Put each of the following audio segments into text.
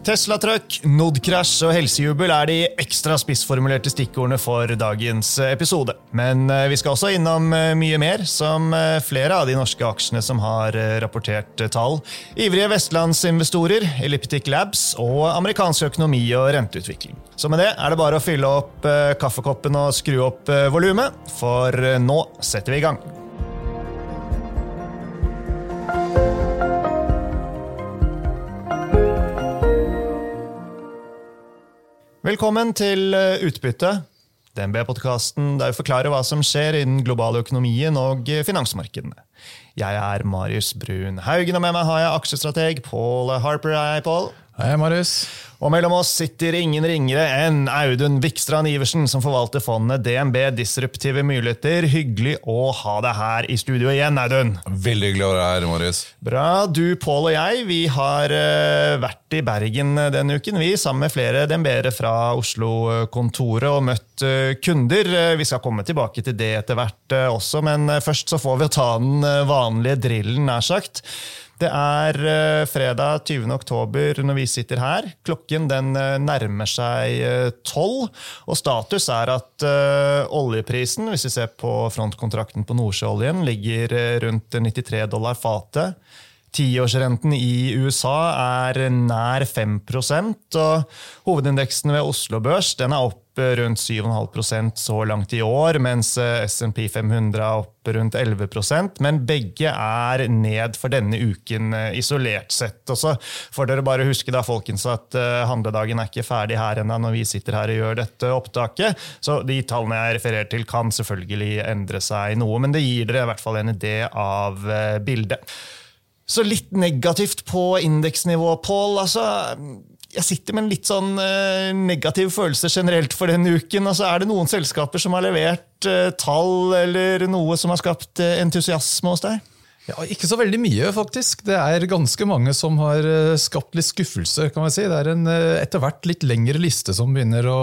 Tesla-trøkk, Nod-krasj og helsejubel er de ekstra spissformulerte stikkordene for dagens episode. Men eh, vi skal også innom eh, mye mer, som eh, flere av de norske aksjene som har rapportert tall, ivrige vestlandsinvestorer, Elliptic Labs og amerikansk økonomi og renteutvikling. Så med det er det bare å fylle opp kaffekoppen og skru opp volumet, for nå setter vi i gang. Velkommen til eh, Utbytte, DNB-podkasten der vi forklarer hva som skjer i den globale økonomien og finansmarkedene. Jeg er Marius Brun Haugen, og med meg har jeg aksjestrateg Paul Harper. Hei, Paul. Hei, Marius. Og mellom oss sitter ingen ringere enn Audun Vikstrand Iversen, som forvalter fondet DNB Disruptive muligheter. Hyggelig å ha deg her i studio igjen, Audun. Veldig hyggelig å være her, Marius. Bra. Du, Pål og jeg vi har uh, vært i Bergen denne uken, vi, sammen med flere DNB-ere fra Oslo-kontoret og møtt uh, kunder. Vi skal komme tilbake til det etter hvert også, men først så får vi ta den vanlige drillen, nær sagt. Det er uh, fredag 20. oktober når vi sitter her. Klokken den uh, nærmer seg eh, tolv. og status er at oljeprisen, hvis vi ser på frontkontrakten på Nordsjøoljen, ligger rundt 93 dollar fatet. Tiårsrenten i USA er nær 5 og hovedindeksen ved Oslo Børs den er opp rundt 7,5% så langt i år, mens SMP 500 er opp rundt 11 men begge er ned for denne uken eh, isolert sett. Og så får dere bare huske da, folkens, at eh, handledagen er ikke ferdig her ennå når vi sitter her og gjør dette opptaket. Så de tallene jeg refererer til, kan selvfølgelig endre seg noe, men det gir dere i hvert fall en idé av eh, bildet. Så litt negativt på indeksnivå, Pål. Altså, jeg sitter med en litt sånn uh, negativ følelse generelt for denne uken. Altså, er det noen selskaper som har levert uh, tall eller noe som har skapt uh, entusiasme hos deg? Ja, Ikke så veldig mye, faktisk. Det er ganske mange som har skapt litt skuffelse. kan man si. Det er en etter hvert litt lengre liste som begynner å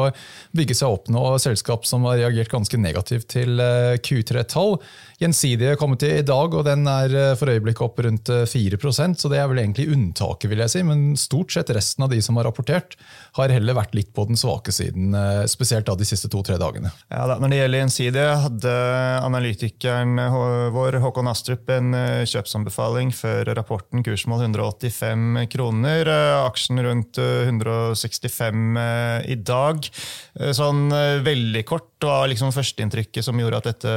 bygge seg opp nå. Selskap som har reagert ganske negativt til Q3-tall. Gjensidige kommet til i dag, og den er eh, for øyeblikket opp rundt 4 eh, så det er vel egentlig unntaket, vil jeg si. Men stort sett resten av de som har rapportert, har heller vært litt på den svake siden, eh, spesielt da de siste to-tre dagene. Ja, da, Når det gjelder Gjensidige, hadde analytikeren vår Håkon Astrup en kjøpsanbefaling før rapporten, kursmål 185 kroner. Aksjen rundt 165 i dag. Sånn veldig kort var liksom førsteinntrykket som gjorde at dette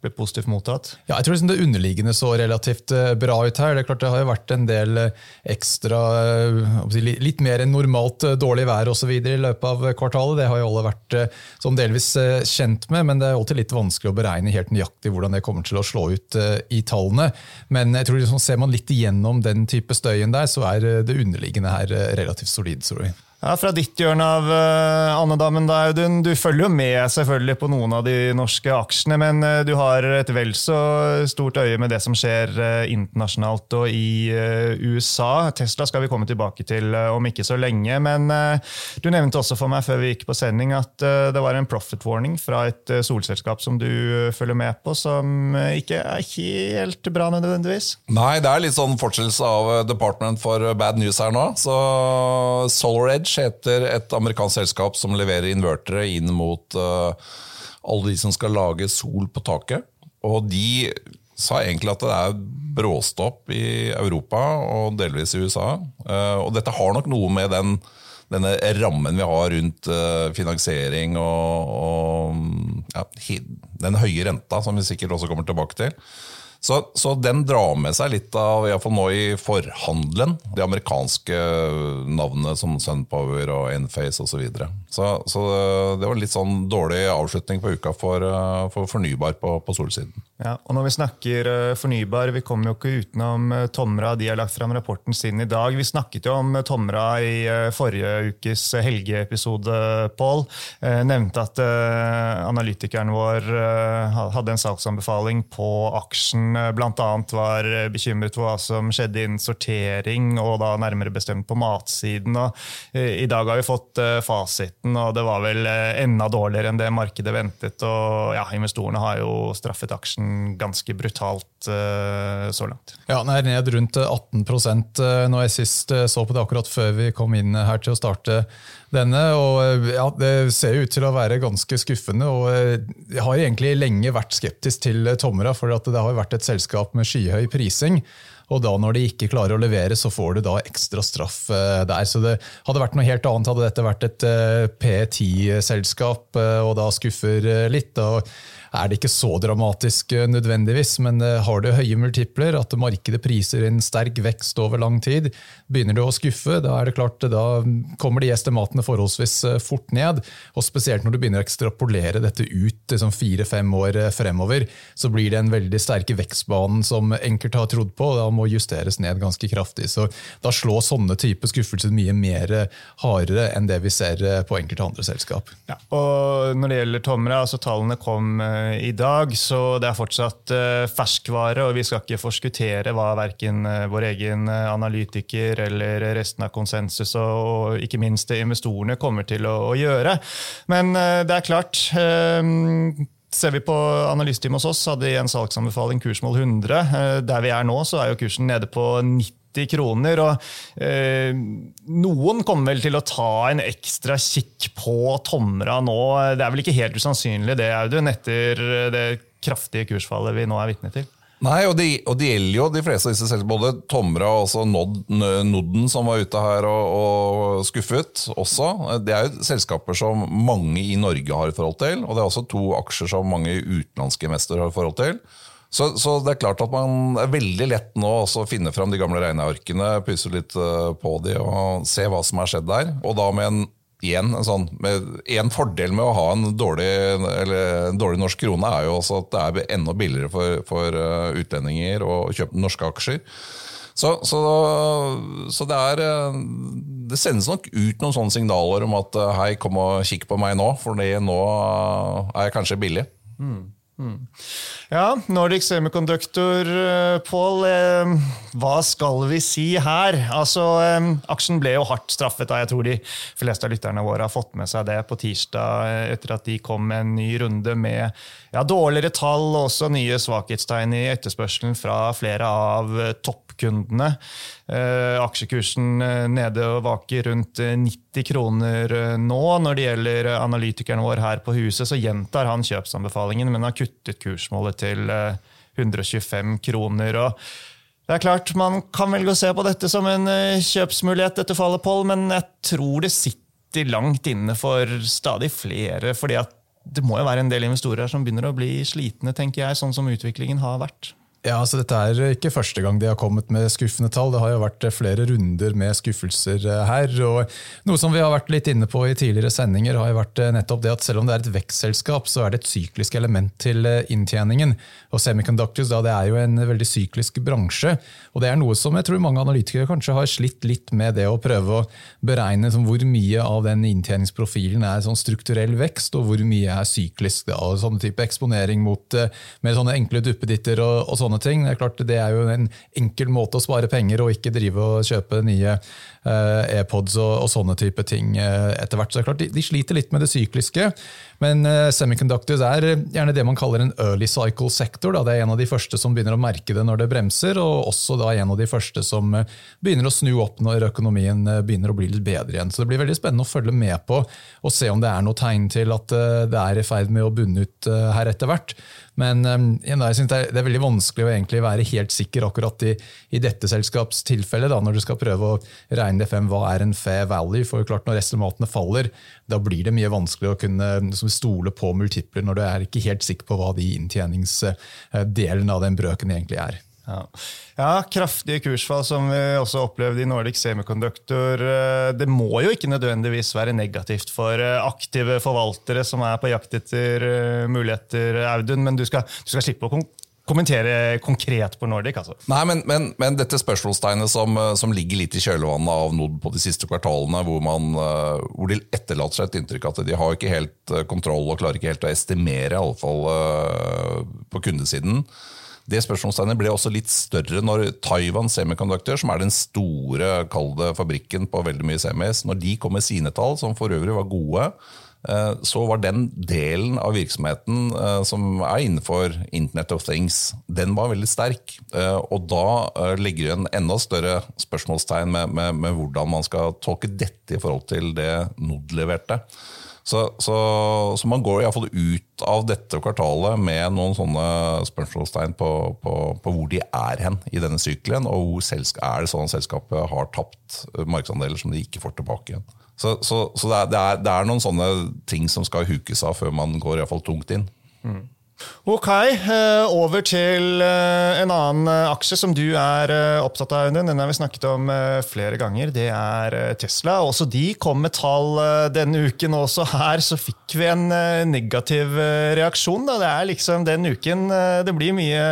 ble positivt positivt mottatt? Ja, jeg tror liksom det underliggende så relativt eh, bra ut her. Det er klart det har jo vært en del eh, ekstra eh, Litt mer enn normalt dårlig vær og så i løpet av kvartalet. Det har jo alle vært sånn delvis kjent med, men det er alltid litt vanskelig å beregne helt nøyaktig hvordan det kommer til å slå ut i tallene. Men jeg tror liksom, ser man litt igjennom den type støyen der, så er det underliggende her relativt solid. jeg. Ja, Fra ditt hjørne av uh, andedammen, Audun. Du følger jo med selvfølgelig på noen av de norske aksjene, men uh, du har et vel så stort øye med det som skjer uh, internasjonalt og i USA. Tesla skal vi komme tilbake til om ikke så lenge, men du nevnte også for meg før vi gikk på sending at det var en profit warning fra et solselskap som du følger med på, som ikke er helt bra nødvendigvis? Nei, det er litt sånn fortsettelse av Department for bad news her nå. så SolarEdge Edge heter et amerikansk selskap som leverer invertere inn mot uh, alle de som skal lage sol på taket. Og de sa egentlig at det er bråstopp i Europa og delvis i USA. Uh, og dette har nok noe med den, denne rammen vi har rundt uh, finansiering og, og ja, den høye renta, som vi sikkert også kommer tilbake til. Så, så, den drar med seg litt av, iallfall nå i forhandelen, de amerikanske navnene som Sunpower og Enface osv. Så, så Så det var litt sånn dårlig avslutning på uka for, for fornybar på, på, solsiden. Ja, og når vi snakker eh, fornybar, vi kommer jo ikke utenom eh, Tomra. De har lagt fram rapporten sin i dag. Vi snakket jo om eh, Tomra i forrige ukes helgeepisode, Pål. Nevnte at analytikeren vår hadde en salgsanbefaling på aksjen Blant annet var eh, bekymret for hva som skjedde innen sortering, og da nærmere bestemt på matsiden. Og eh, I dag har vi fått fasiten, og det var vel enda dårligere enn det markedet ventet. og ja, Investorene har jo straffet aksjen ganske brutalt så langt. Ja, den er ned rundt 18% når jeg sist så på det akkurat før vi kom inn her til å starte denne. og ja, Det ser ut til å være ganske skuffende. og Jeg har egentlig lenge vært skeptisk til Tomra, for det har vært et selskap med skyhøy prising. Og da når de ikke klarer å levere, så får du da ekstra straff eh, der. Så det hadde vært noe helt annet hadde dette vært et eh, P10-selskap, eh, og da skuffer litt. og er det ikke så dramatisk eh, nødvendigvis, men eh, har du høye multipler, at markedet priser en sterk vekst over lang tid, begynner du å skuffe, da er det klart, da kommer de estimatene forholdsvis eh, fort ned. og Spesielt når du begynner å ekstrapolere dette ut liksom fire-fem år fremover, så blir det en veldig sterke vekstbanen som enkelte har trodd på, og da må justeres ned ganske kraftig. Så Da slår sånne type skuffelser mye mer hardere enn det vi ser på enkelte andre selskap. Ja, og Når det gjelder Tomra, altså tallene kom i dag, så det er fortsatt eh, ferskvare. Og vi skal ikke forskuttere hva verken eh, vår egen analytiker eller resten av konsensus og ikke minst investorene kommer til å, gjøre. Men det er klart. Ser vi på analysteamet hos oss, hadde de en salgsanbefaling kursmål 100. Der vi er nå, så er jo kursen nede på 90 kroner. og eh, Noen kommer vel til å ta en ekstra kikk på Tomra nå. Det er vel ikke helt usannsynlig det, Audun, etter det kraftige kursfallet vi nå er vitne til? Nei, og det, og gjelder jo de fleste av disse selskapene. Både Tomra og også Nod, Nodden, som var ute her og, og, skuffet også. Det er jo selskaper som mange i Norge har i forhold til. Og det er også to aksjer som mange utenlandske investorer har i forhold til. Så, så, det er klart at man er veldig lett nå å finne fram de gamle regnearkene, pusse litt eh, på de og se hva som har skjedd der. Og da med en, igjen, en, sånn, en fordel med å ha en dårlig, en dårlig, norsk krone er jo også at det er enda billigere for, for eh, utlendinger å kjøpe norske aksjer. Så, så, så det, er, eh, det sendes nok ut noen sånne signaler om at hei, kom og kikk på meg nå, for nå er jeg kanskje billig. Mm. Mm. Ja, Nordic Semiconductor, eh, Pål. Eh, hva skal vi si her? Altså, eh, Aksjen ble jo hardt straffet. da Jeg tror de fleste av lytterne våre har fått med seg det på tirsdag, etter at de kom med en ny runde med ja, dårligere tall og også nye svakhetstegn i etterspørselen fra flere av topp kundene. Eh, aksjekursen eh, nede og vaker rundt 90 eh, kroner nå. Når det gjelder analytikeren vår her på huset, så gjentar han kjøpsanbefalingen, men har kuttet kursmålet til 125 kroner. og det er klart, Man kan velge å se på dette som en kjøpsmulighet etter fallet, Pål, men jeg tror det sitter langt inne for stadig flere. fordi det må jo være en del investorer som begynner å bli slitne, tenker jeg, sånn som utviklingen har vært. Ja, altså Dette er ikke første gang de har kommet med skuffende tall. Det har jo vært flere runder med skuffelser eh, her. og Noe som vi har vært litt inne på i tidligere sendinger, har jo vært eh, nettopp det at selv om det er et vekstselskap, så er det et syklisk element til eh, inntjeningen. Og Semiconductors da, det er jo en veldig syklisk bransje. og Det er noe som jeg tror mange analytikere kanskje har slitt litt med det å prøve å beregne hvor mye av den inntjeningsprofilen er sånn strukturell vekst, og hvor mye er syklisk. Da, og sånne type eksponering mot med sånne enkle duppeditter og, og sånn sånne ting. Det er klart det er jo en enkel måte å spare penger og ikke drive og kjøpe nye uh, AirPods og, og, sånne type ting uh, etter hvert. Så det er klart de, de sliter litt med det sykliske. Men uh, semiconductors er gjerne det man kaller en early cycle sektor. Da. Det er en av de første som begynner å merke det når det bremser, og også da en av de første som begynner å snu opp når økonomien begynner å bli litt bedre igjen. Så det blir veldig spennende å følge med på og se om det er noe tegn til at det er i ferd med å bunne ut her etter hvert. Men um, jeg synes det, er, veldig vanskelig å være helt sikker akkurat i, i dette selskapstilfellet, da, når du skal prøve å regne det frem hva er en fair value. For klart når estimatene faller, da blir det mye vanskelig å kunne stole på multipler når du er ikke helt sikker på hva de inntjeningsdelen av den brøken egentlig er. Ja. ja, kraftige kursfall som vi også opplevde i Nordic Semiconductor. Det må jo ikke nødvendigvis være negativt for aktive forvaltere som er på jakt etter muligheter, Audun, men du skal, du skal slippe å kommentere konkret på Nordic. altså. Nei, men, men, men dette spørsmålstegnet som, som, ligger litt i kjølvannet av Nod på de siste kvartalene, hvor, man, eh, hvor de etterlater seg et inntrykk at de har ikke helt eh, kontroll og klarer ikke helt å estimere, i alle fall eh, på kundesiden. Det spørsmålstegnet ble også litt større når Taiwan Semiconductor, som er den store kalde fabrikken på veldig mye semis, når de kom med sine tall, som for øvrig var gode, Eh, så var den delen av virksomheten eh, som er innenfor Internet of Things, den var veldig sterk. Eh, og da ligger det en enda større spørsmålstegn med, med, med hvordan man skal tolke dette i forhold til det NOD leverte. Så, så, så, man går iallfall ut av dette kvartalet med noen sånne spørsmålstegn på, på, på, hvor de er hen i denne sykelen, og hvor er det sånn at selskapet har tapt markedsandeler som de ikke får tilbake igjen. Så, så, det, er, det, er, det, er, noen sånne ting som skal hukes av før man går i fall tungt inn. Mm. Ok, eh, over til eh, en annen eh, aksje som du er opptatt av. Den har vi snakket om flere ganger. Det er Tesla. Også de kom med tall denne uken. Også her så fikk vi en negativ reaksjon. Da. Det er liksom den uken det blir mye,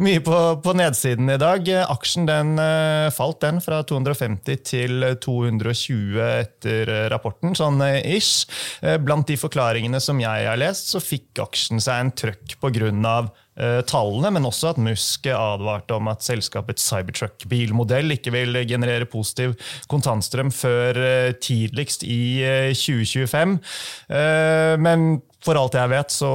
mye på, på, nedsiden i dag. Aksjen den falt den fra 250 til 220 etter rapporten, sånn ish. Blant de forklaringene som jeg har lest, så fikk aksjen seg en trøkk pga. Uh, tallene, men også at Musk advarte om at selskapets Cybertruck-bilmodell ikke vil generere positiv kontantstrøm før uh, tidligst i uh, 2025. men for alt jeg vet, så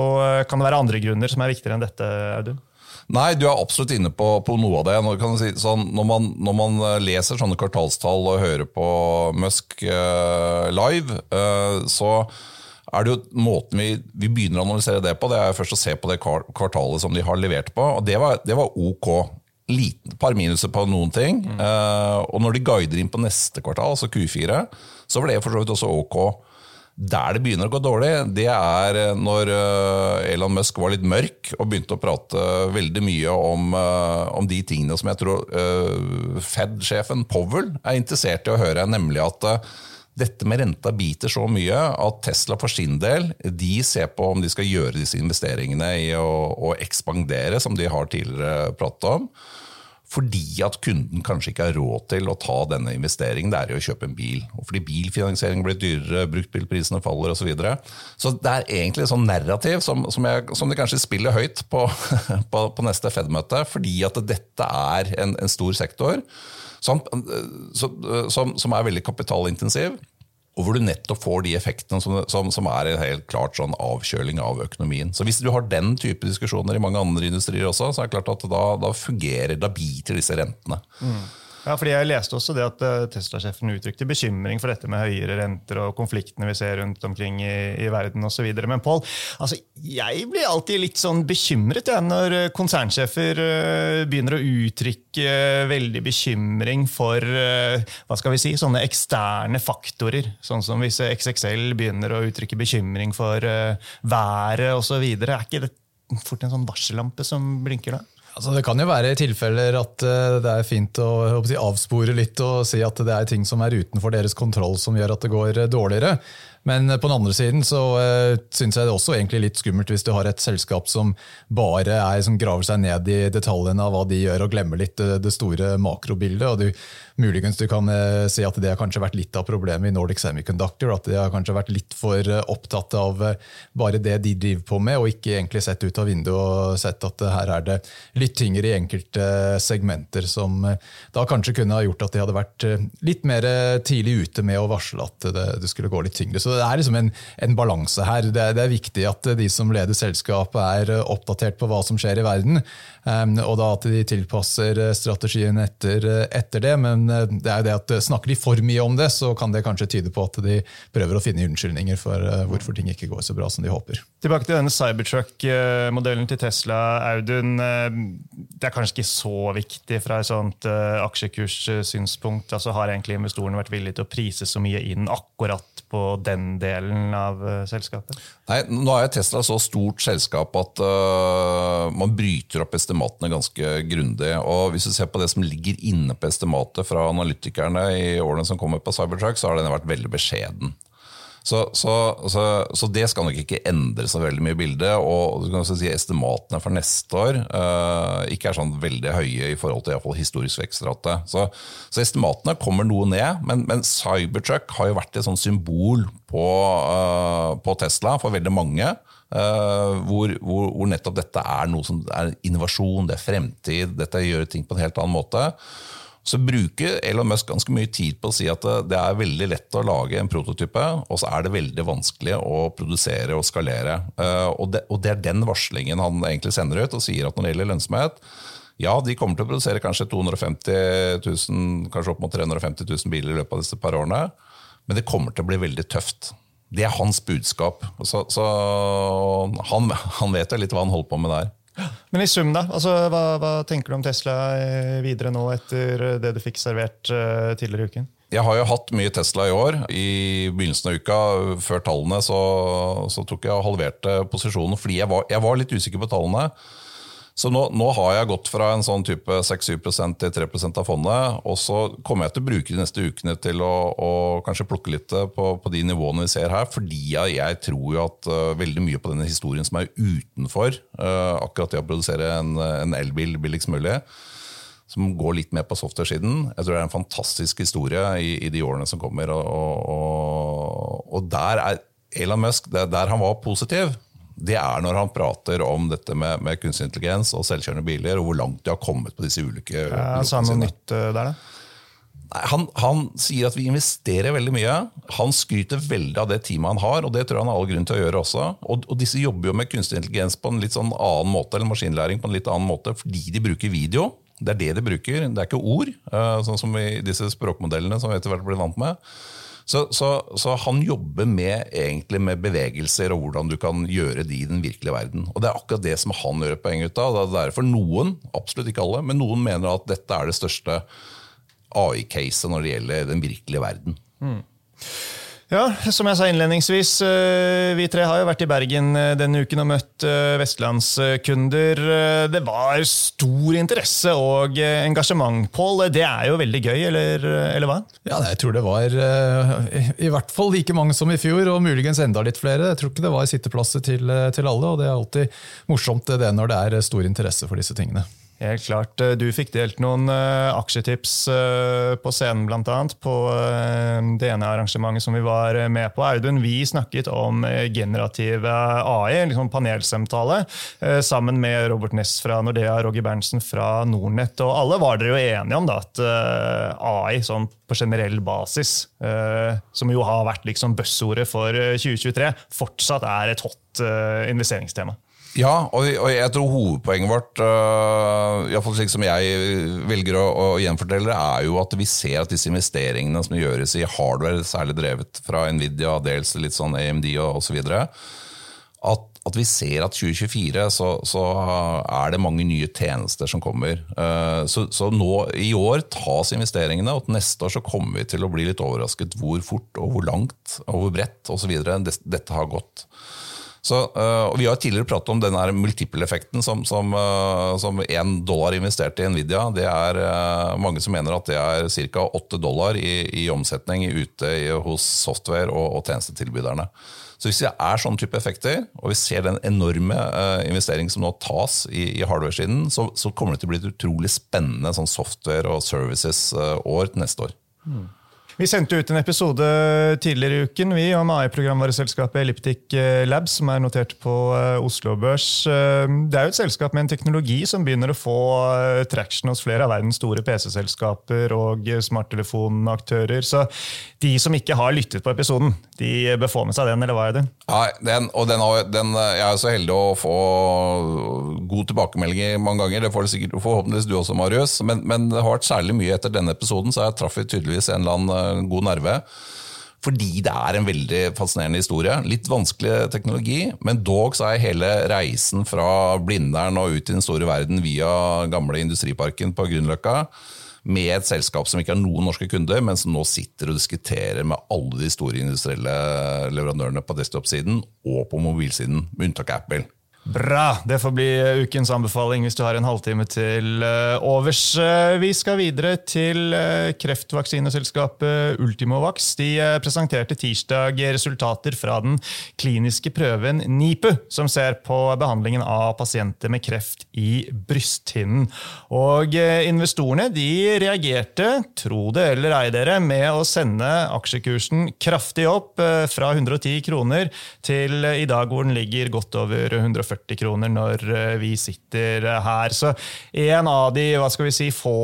kan det være andre grunner som er viktigere enn dette, Audun? Nei, du er absolutt inne på, på noe av det. Når, si, sånn, når, man, når, man, leser sånne kvartalstall og hører på Musk live, så er det jo måten vi, vi, begynner å analysere det på, det er først å se på det kvartalet som de har levert på. og Det var, det var ok. Liten, par minuser på noen ting. Mm. Uh, og når de guider inn på neste kvartal, altså Q4, så var det for så vidt også ok. Der det begynner å gå dårlig, det er når uh, Elon Musk var litt mørk og begynte å prate veldig mye om, uh, om de tingene som jeg tror Fed-sjefen Powell er interessert i å høre, nemlig at dette med renta biter så mye at Tesla for sin del de ser på om de skal gjøre disse investeringene i å, å ekspandere, som de har tidligere pratet om. Fordi at kunden kanskje ikke har råd til å ta denne investeringen. Det er jo å kjøpe en bil. Og fordi bilfinansiering blir dyrere, bruktbilprisene faller osv. Så, videre. så det er egentlig et sånn narrativ som, som, jeg, som, de kanskje spiller høyt på, på, på neste Fed-møte. Fordi at dette er en, en stor sektor som, som, som, er veldig kapitalintensiv. Og hvor du nettopp får de effektene som, som, som er en helt klart sånn avkjøling av økonomien. Så Hvis du har den type diskusjoner i mange andre industrier også, så er det klart at da, da fungerer, da biter disse rentene. Mm. Ja, fordi Jeg leste også det at eh, Tesla-sjefen uttrykte bekymring for dette med høyere renter og konfliktene vi ser rundt omkring i, i verden osv. Men Paul, altså, jeg blir alltid litt sånn bekymret ja, når eh, konsernsjefer uh, begynner å uttrykke veldig bekymring for hva skal vi si, sånne eksterne faktorer. Sånn som hvis XXL begynner å uttrykke bekymring for været osv. Er ikke det fort en sånn varsellampe som blinker da? Altså, det kan jo være tilfeller at uh, det er fint å si, avspore litt og si at det er ting som er utenfor deres kontroll som gjør at det går uh, dårligere. Men på den andre siden så uh, syns jeg det også egentlig litt skummelt hvis du har et selskap som bare er, som graver seg ned i detaljene av hva de gjør, og glemmer litt det, det store makrobildet. og du Muligens du kan uh, si at det har kanskje vært litt av problemet i Nordic Semiconductor. At de har kanskje vært litt for uh, opptatt av eh, bare det de driver på med, og ikke egentlig sett ut av vinduet og sett at her er det litt tyngre i enkelte segmenter, som da kanskje kunne ha gjort at de hadde vært litt mer tidlig ute med å varsle at det, det skulle gå litt tyngre. Så det er liksom en, en balanse her. Det er, det er, viktig at de som leder selskapet er oppdatert på hva som skjer i verden, og da at de tilpasser strategien etter, etter det. men Eh, det er det at eh, snakker de for mye om det, så kan det kanskje tyde på at de prøver å finne unnskyldninger for eh, hvorfor ting ikke går så bra som de håper. Tilbake til denne Cybertruck-modellen til Tesla. Audun, det er kanskje ikke så viktig fra et sånt aksjekurssynspunkt. Altså, har egentlig investorene vært villige til å prise så mye inn akkurat på den delen av selskapet? Nei, Nå er Tesla så stort selskap at uh, man bryter opp estimatene ganske grundig. og Hvis du ser på det som ligger inne på estimatet fra analytikerne i årene som kommer på Cybertruck, så har den vært veldig beskjeden. Så, så, så, så, det skal nok ikke endre så veldig mye i bildet. Og du kan si estimatene for neste år uh, ikke er sånn veldig høye i forhold til i historisk vekstrate. Så, estimatene kommer noe ned, men, men, Cybertruck har jo vært et sånt symbol på, uh, på Tesla for veldig mange. Uh, hvor, hvor, hvor, nettopp dette er noe som er innovasjon, det er fremtid, dette gjør ting på en helt annen måte. Så bruker Elon Musk ganske mye tid på å si at det er veldig lett å lage en prototype, og så er det veldig vanskelig å produsere og skalere. Eh, og det er den varslingen han egentlig sender ut og sier at når det gjelder lønnsomhet, ja, de kommer til å produsere kanskje 250 000, kanskje opp mot 350 000 biler i løpet av disse par årene, men det kommer til å bli veldig tøft. Det er hans budskap. Så, så han, han, vet jo litt hva han holder på med der. Men i sum, da? Altså, hva, hva, tenker du om Tesla eh, videre nå, etter det du fikk servert uh, tidligere i uken? Jeg har jo hatt mye Tesla i år. I begynnelsen av uka, før tallene, så, så tok jeg og halverte posisjonen fordi jeg var, jeg var litt usikker på tallene. Så nå, nå, har jeg gått fra en sånn type 6-7% til 3% av fondet. Og så kommer jeg til å bruke de neste ukene til å, å kanskje plukke litt på, på, de nivåene vi ser her. Fordi jeg tror jo at uh, veldig mye på denne historien som er utenfor uh, akkurat det å produsere en, en elbil billigst mulig, som går litt mer på software-siden. Jeg tror det er en fantastisk historie i, i de årene som kommer. Og, og, og der er Elon Musk, der, der han var positiv det er når han prater om dette med, med kunstig intelligens og selvkjørende biler, og hvor langt de har kommet på disse ulike ja, Sa han noe nytt eh, der, da? Han, han, sier at vi investerer veldig mye. Han skryter veldig av det teamet han har, og det tror jeg han har all grunn til å gjøre også. Og, og, disse jobber jo med kunstig intelligens på en litt sånn annen måte, eller maskinlæring på en litt annen måte, fordi de bruker video. Det er det de bruker, det er ikke ord, eh, sånn som i disse språkmodellene som vi etter hvert blir vant med. Så, så, så, han jobber med, egentlig med bevegelser og hvordan du kan gjøre de i den virkelige verden. Og Det er akkurat det som han gjør poenget ut av. Det er derfor noen, absolutt ikke alle, men noen mener at dette er det største AI-caset når det gjelder den virkelige verden. Mm. Ja, som jeg sa innledningsvis, eh, vi tre har jo vært i Bergen eh, denne uken og møtt eh, vestlandskunder. Det var stor interesse og engasjement. Pål, det er jo veldig gøy, eller, eller, hva? Ja, jeg tror det var i hvert fall like mange som i fjor, og muligens enda litt flere. Jeg tror ikke det var sitteplasser til, til alle, og det er alltid morsomt det når det er stor interesse for disse tingene. Helt klart. Eh, du fikk delt noen uh, aksjetips uh, på scenen, bl.a. På det ene arrangementet som vi var med på. Audun, vi snakket om generativ AI, liksom panelsamtale, sammen med Robert Ness fra Nordea og Roger Berntsen fra Nordnett. Og alle var dere jo enige om da, at AI sånn på generell basis, som jo har vært liksom buzzordet for 2023, fortsatt er et hot investeringstema. Ja, og, jeg tror hovedpoenget vårt, uh, iallfall fall slik som jeg velger å, å, gjenfortelle, er jo at vi ser at disse investeringene som gjøres i hardware, særlig drevet fra Nvidia, dels litt sånn AMD og osv., at, at vi ser at 2024 så, så, er det mange nye tjenester som kommer. Uh, så, så, nå i år tas investeringene, og neste år så kommer vi til å bli litt overrasket hvor fort og hvor langt og hvor bredt osv. dette har gått. Så, uh, vi har tidligere pratet om denne multiple-effekten som, som, uh, som dollar investert i Nvidia. Det er uh, mange som mener at det er ca. 8 dollar i, i omsetning ute i, hos software- og, og, tjenestetilbyderne. Så hvis det er sånn type effekter, og vi ser den enorme investeringen som nå tas i, i hardware-siden, så, så, kommer det til å bli et utrolig spennende sånn software- og services-år til neste år. Mm. Vi sendte ut en episode tidligere i uken vi om AI-programvareselskapet Elliptic eh, Labs, som er notert på eh, Oslo Børs. Eh, det er jo et selskap med en teknologi som begynner å få traction hos flere av verdens store PC-selskaper og smarttelefonaktører. Så de som ikke har lyttet på episoden, de bør få med seg den, eller hva er det? Nei, den, og den, den, jeg er så heldig å få god tilbakemelding mange ganger. Det får du sikkert forhåpentligvis du også, Marius. Men, men, det har vært særlig mye etter denne episoden, så jeg traff tydeligvis en eller annen god nerve. Fordi det er en veldig fascinerende historie. Litt vanskelig teknologi, men dog så er hele reisen fra Blindern og ut i den store verden via gamle industriparken på Grünerløkka med et selskap som ikke har noen norske kunder, men som nå sitter og diskuterer med alle de store industrielle leverandørene på desktop-siden og på mobilsiden, med unntak av Apple. Bra! Det får bli ukens anbefaling hvis du har en halvtime til uh, overs. Uh, vi skal videre til kreftvaksineselskapet Ultimovax. De presenterte tirsdag resultater fra den kliniske prøven NIPU, som ser på behandlingen av pasienter med kreft i brysthinnen. Og investorene de reagerte, tro det eller ei dere, med å sende aksjekursen kraftig opp fra 110 kroner til i dag hvor den ligger godt over 140 140 kroner når vi sitter her. Så en av de hva skal vi si, få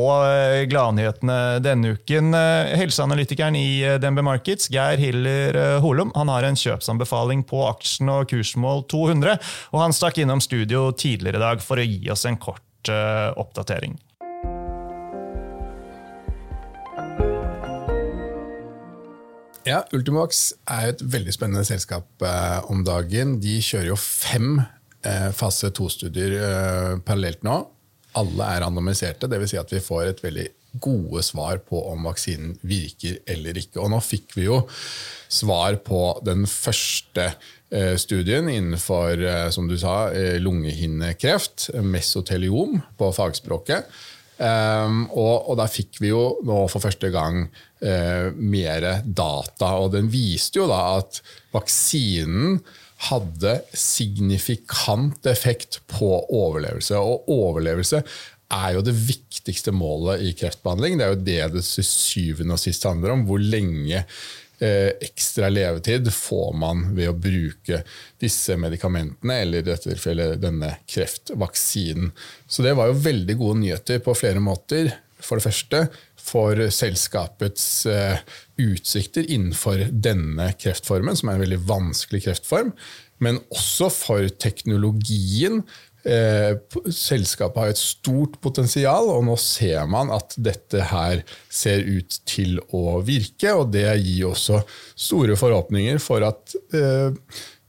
gladnyhetene denne uken. Helseanalytikeren i DNB Markets, Geir Hiller Holum, han har en kjøpsanbefaling på aksjen og kursmål 200. og Han stakk innom studio tidligere i dag for å gi oss en kort oppdatering. Ja, Ultimax er et veldig spennende selskap eh, om dagen. De kjører jo fem eh, fase to-studier eh, parallelt nå. Alle er randomiserte, dvs. Si at vi får et veldig gode svar på om vaksinen virker eller ikke. Og nå fikk vi jo svar på den første eh, studien innenfor eh, som du sa, eh, lungehinnekreft, mesoteliom på fagspråket. Um, og, og, der fikk vi jo nå for første gang uh, mer data, og den viste jo da at vaksinen hadde signifikant effekt på overlevelse. Og overlevelse er jo det viktigste målet i kreftbehandling. Det er jo det det til syvende og sist handler om. Hvor lenge Eh, ekstra levetid får man ved å bruke disse medikamentene, eller i dette tilfellet denne kreftvaksinen. Så det var jo veldig gode nyheter på flere måter. For det første for selskapets eh, utsikter innenfor denne kreftformen, som er en veldig vanskelig kreftform. Men også for teknologien Eh, selskapet har et stort potensial, og nå ser man at dette her ser ut til å virke. Og det gir også store forhåpninger for at eh,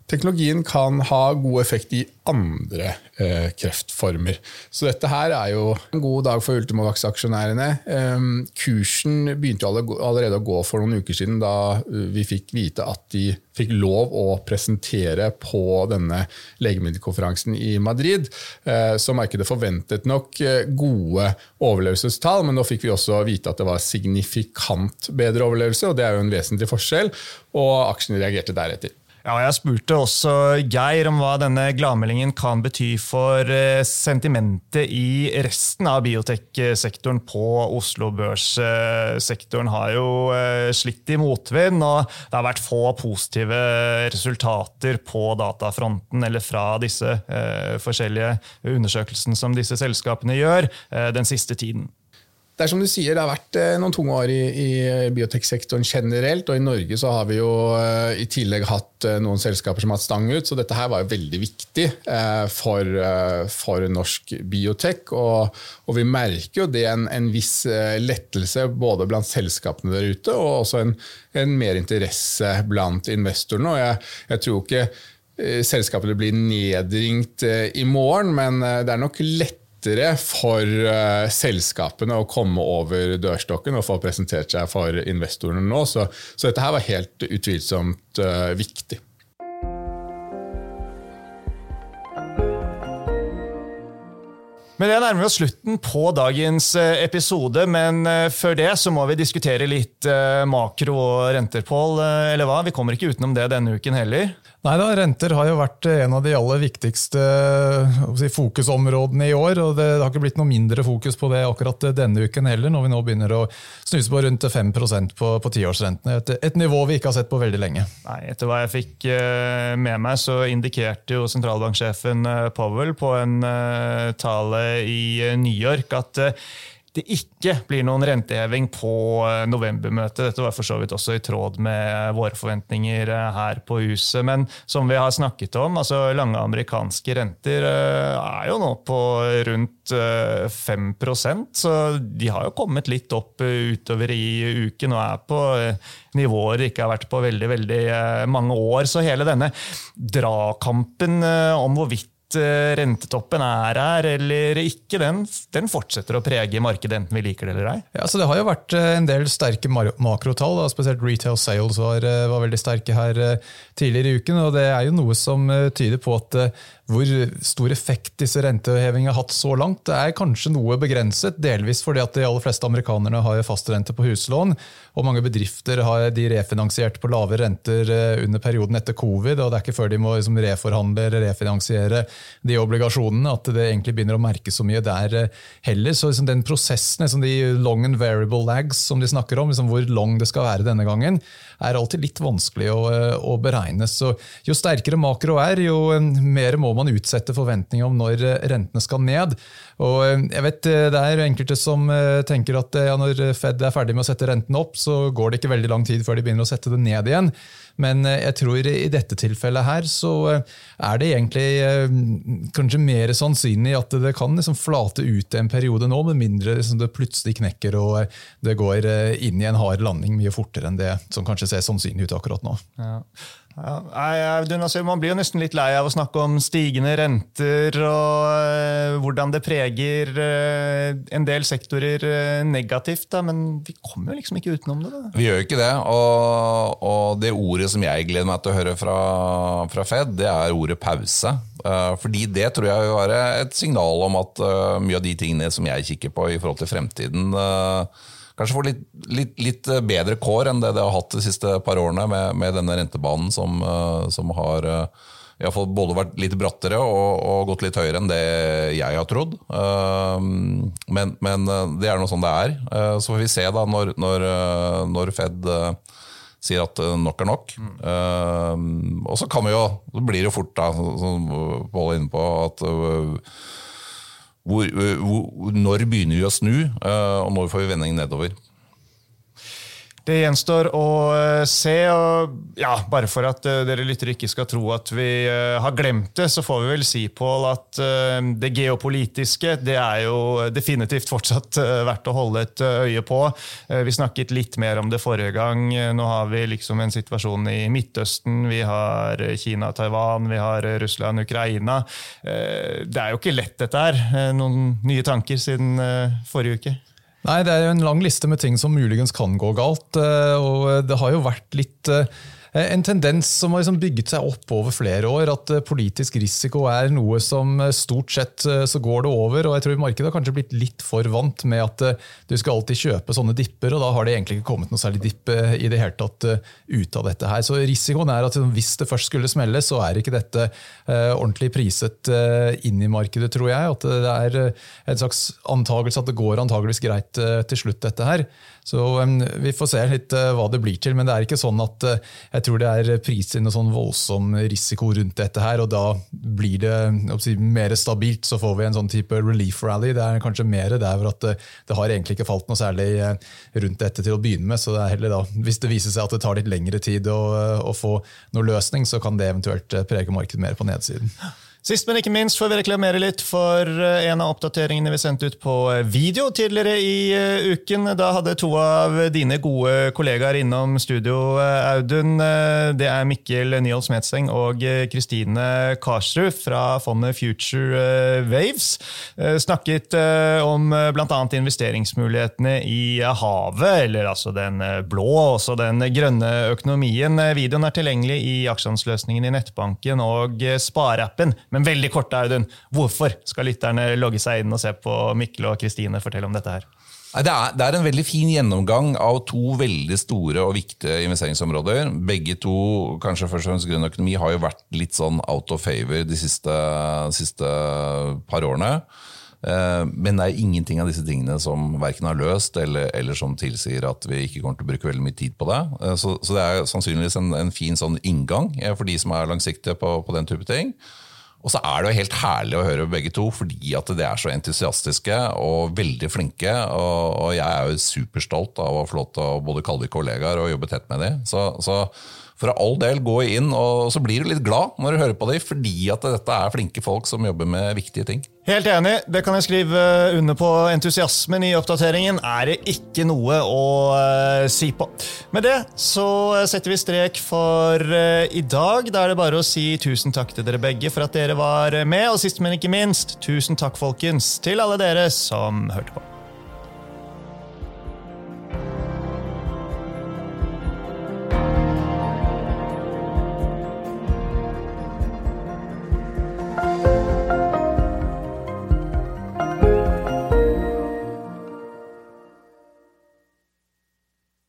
teknologien kan ha god effekt i andre eh, kreftformer. Så dette her er jo en god dag for Ultimovax-aksjonærene. Eh, kursen begynte allerede å gå for noen uker siden, da eh, vi fikk vite at de fikk lov å presentere på denne legemiddelkonferansen i Madrid. Eh, så markedet forventet nok eh, gode overlevelsestall, men nå fikk vi også vite at det var signifikant bedre overlevelse, og det er jo en vesentlig forskjell, og aksjene reagerte deretter. Ja, Jeg spurte også Geir om hva denne gladmeldingen kan bety for eh, sentimentet i resten av bioteksektoren på Oslo Børs. Sektoren har jo eh, slitt i motvind, og det har vært få positive resultater på datafronten eller fra disse eh, forskjellige undersøkelsene som disse selskapene gjør den siste tiden. Det er som du sier, det har vært eh, noen tunge år i, i bioteksektoren generelt. Og i Norge så har vi jo eh, i tillegg hatt eh, noen selskaper som har hatt stang ut, så dette her var jo veldig viktig for, for norsk biotek. Og, og, vi merker jo det en, en viss lettelse både blant selskapene der ute, og også en, en mer interesse blant investorene. Og jeg, jeg tror ikke selskapene blir nedringt i morgen, men det er nok lett lettere for uh, selskapene å komme over dørstokken og få presentert seg for investorene nå. Så, så dette her var helt utvilsomt uh, viktig. Med det nærmer vi oss slutten på dagens eh, episode, men før det så må vi diskutere litt makro og renter, Pål. Eller hva? Vi kommer ikke utenom det denne uken heller. Nei da, Renter har jo vært en av de aller viktigste si, fokusområdene i år. og Det har ikke blitt noe mindre fokus på det akkurat denne uken heller, når vi nå begynner å snuse på rundt 5 på, på tiårsrentene. Et, et, nivå vi ikke har sett på veldig lenge. Nei, Etter hva jeg fikk eh, med meg, så indikerte jo sentralbanksjefen eh, Powell på en tale i New York at det ikke blir noen renteheving på eh, novembermøtet. Dette var for så vidt også i tråd med våre forventninger eh, her på huset. Men som vi har snakket om, altså lange amerikanske renter eh, er jo nå på rundt 5% så de har jo kommet litt opp utover i uken og er på nivåer de ikke har vært på veldig, veldig mange år. Så hele denne dragkampen om hvorvidt Eh, rentetoppen er her eller ikke, den, den, fortsetter å prege markedet, enten vi liker det eller ei. Ja, så Det har jo vært eh, en del sterke makrotall, spesielt retail sales var, eh, var, veldig sterke her tidligere i uken. og Det er jo noe som tyder på at hvor stor effekt disse rentehevingene har hatt så langt, det er kanskje noe begrenset. Delvis fordi at de aller fleste amerikanerne har fastrente på huslån. Og mange bedrifter har de refinansiert på lave renter eh, under perioden etter covid. og Det er ikke før de må liksom reforhandle eller refinansiere de obligasjonene at det egentlig begynner å merke så mye der eh, heller. Så liksom den prosessen, liksom de long and variable lags som de snakker om, liksom hvor long det skal være denne gangen, er alltid litt vanskelig å, eh, å beregne. Så jo sterkere makro er, jo mer må man utsette forventninger om når rentene skal ned. Og jeg vet Det er enkelte som tenker at ja, når Fed er ferdig med å sette rentene opp, så går det ikke veldig lang tid før de begynner å sette det ned igjen. Men jeg tror i dette tilfellet her så er det egentlig kanskje mer sannsynlig at det kan liksom flate ut en periode nå, med mindre liksom det plutselig knekker og det går inn i en hard landing mye fortere enn det som kanskje ser sannsynlig ut akkurat nå. Ja. Ja, man blir jo nesten litt lei av å snakke om stigende renter og uh, hvordan det preger uh, en del sektorer uh, negativt, da, men vi kommer jo liksom ikke utenom det. Da. Vi gjør jo ikke det, og, og, det ordet som jeg gleder meg til å høre fra, fra Fed, det er ordet pause. fordi det tror jeg vil være et signal om at mye av de tingene som jeg kikker på i forhold til fremtiden, kanskje får litt, litt, litt, bedre kår enn det det har hatt de siste par årene med, med denne rentebanen som, eh, som har iallfall både vært litt brattere og, og, gått litt høyere enn det jeg har trodd. Eh, men, men, det er noe sånn det er. Så får vi se da når, når, når Fed sier at nok er nok. Mm. Og så kan vi jo, så blir det jo fort, da, som Pål er inne på, at hvor, hvor, når begynner vi å snu, eh, og når får vi vending nedover? Det gjenstår å eh, se. og ja, Bare for at uh, dere lyttere ikke skal tro at vi uh, har glemt det, så får vi vel si Pål, at det geopolitiske det er jo definitivt fortsatt verdt å holde et øye på. vi snakket litt mer om det forrige gang. Nå har vi liksom en situasjon i Midtøsten. Vi har Kina, Taiwan, vi har Russland, Ukraina. det er jo ikke lett, dette her. Noen nye tanker siden forrige uke? Nei, Det er jo en lang liste med ting som muligens kan gå galt. Eh, og Det har jo vært litt eh, Eh, en tendens som har liksom bygget seg opp over flere år. At eh, politisk risiko er noe som eh, stort sett så går det over. og jeg tror Markedet har kanskje blitt litt for vant med at du skal alltid kjøpe sånne dipper, og da har det egentlig ikke kommet noe særlig dipp i det hele tatt ut av dette her. Så risikoen er at liksom, hvis det først skulle smelle, så er ikke dette ordentlig priset inn i markedet, tror jeg. At det er en slags antagelse at det går antageligvis greit til slutt, dette her. Så um, Vi får se litt uh, hva det blir til, men det er ikke sånn at uh, jeg tror det er priset noe sånn voldsom risiko rundt dette her, og da blir det si, mer stabilt. Så får vi en sånn type relief rally. Det er kanskje mer der at uh, det har egentlig ikke falt noe særlig rundt dette til å begynne med. så det er heller da, Hvis det viser seg at det tar litt lengre tid å, å få noe løsning, så kan det eventuelt prege markedet mer på nedsiden. Sist, men ikke minst får vi reklamere litt for eh, en av oppdateringene vi sendte ut på eh, video tidligere i eh, uken. Da hadde to av dine gode kollegaer innom studio, Audun. Det er Mikkel Nyhold Smetseng og Kristine Karsrud fra fondet Future Waves. Snakket om bl.a. investeringsmulighetene i havet, eller altså den blå, også den grønne økonomien. Videoen er tilgjengelig i aksjonsløsningen i nettbanken og spareappen. Men veldig kort, Audun, hvorfor skal lytterne logge seg inn og se på Mikkel og Kristine fortelle om dette her? Det er, det er, en veldig fin gjennomgang av to veldig store og viktige investeringsområder. Begge to, kanskje først og fremst grønn økonomi, har jo vært litt sånn out of favor de siste, siste par årene. Eh, men det er ingenting av disse tingene som verken har løst eller, eller, som tilsier at vi ikke kommer til å bruke veldig mye tid på det. Eh, så, så det er sannsynligvis en, en fin sånn inngang eh, for de som er langsiktige på, på den type ting. Og så er det jo helt herlig å høre begge to, fordi at de er så entusiastiske og veldig flinke. Og, og jeg er jo superstolt av å få lov til å både kalle de kollegaer og jobbe tett med dem. Så, så for all del, gå inn, og så blir du litt glad når du hører på dem, fordi at dette er flinke folk som jobber med viktige ting. Helt enig, det kan jeg skrive under på. Entusiasmen i oppdateringen er det ikke noe å uh, si på. Med det så setter vi strek for i dag. Da er det bare å si tusen takk til dere begge for at dere var med, og sist, men ikke minst, tusen takk, folkens, til alle dere som hørte på.